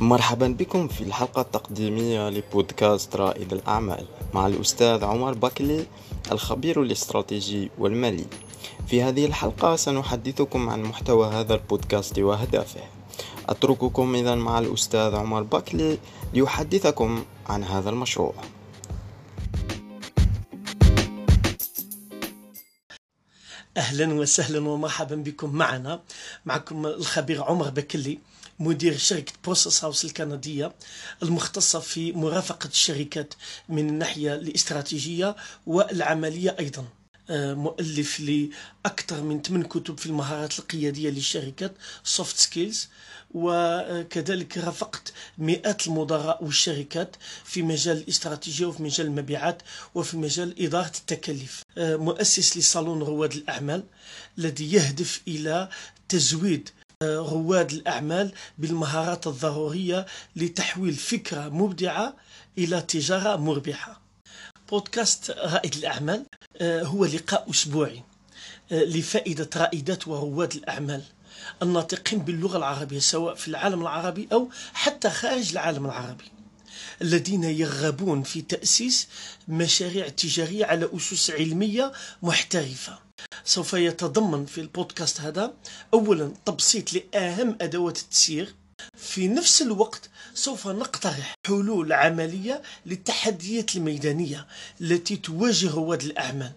مرحبا بكم في الحلقة التقديمية لبودكاست رائد الأعمال مع الأستاذ عمر بكلي الخبير الاستراتيجي والمالي. في هذه الحلقة سنحدثكم عن محتوى هذا البودكاست وأهدافه. أترككم إذا مع الأستاذ عمر بكلي ليحدثكم عن هذا المشروع. أهلا وسهلا ومرحبا بكم معنا. معكم الخبير عمر بكلي مدير شركة Process House الكندية المختصة في مرافقة الشركات من الناحية الاستراتيجية والعملية أيضا. مؤلف لأكثر من 8 كتب في المهارات القيادية للشركات soft skills وكذلك رافقت مئات المدراء والشركات في مجال الاستراتيجية وفي مجال المبيعات وفي مجال إدارة التكاليف. آه، مؤسس لصالون رواد الأعمال الذي يهدف إلى تزويد آه، رواد الأعمال بالمهارات الضرورية لتحويل فكرة مبدعة إلى تجارة مربحة. بودكاست رائد الأعمال آه، هو لقاء أسبوعي لفائدة رائدات ورواد الأعمال الناطقين باللغة العربية سواء في العالم العربي أو حتى خارج العالم العربي الذين يرغبون في تأسيس مشاريع تجارية على أسس علمية محترفة. سوف يتضمن في البودكاست هذا أولا تبسيط لأهم أدوات التسيير في نفس الوقت سوف نقترح حلول عملية للتحديات الميدانية التي تواجه رواد الأعمال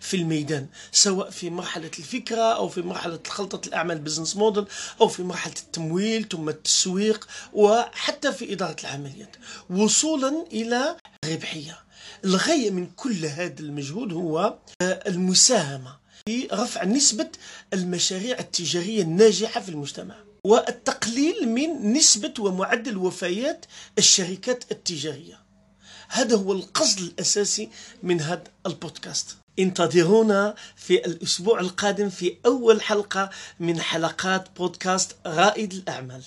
في الميدان سواء في مرحلة الفكرة أو في مرحلة خطة الأعمال business model أو في مرحلة التمويل ثم التسويق وحتى في إدارة العمليات. وصولا إلى الربحية. الغاية من كل هذا المجهود هو المساهمة في رفع نسبة المشاريع التجارية الناجحة في المجتمع. والتقليل من نسبة ومعدل وفيات الشركات التجارية. هذا هو القصد الأساسي من هذا البودكاست. انتظرونا في الأسبوع القادم في أول حلقة من حلقات بودكاست رائد الأعمال.